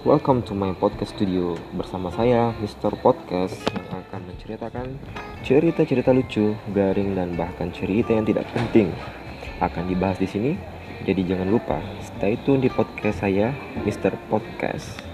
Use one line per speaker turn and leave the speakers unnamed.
Welcome to my podcast studio bersama saya Mr. Podcast yang akan menceritakan cerita-cerita lucu, garing dan bahkan cerita yang tidak penting akan dibahas di sini. Jadi jangan lupa stay tune di podcast saya Mr. Podcast.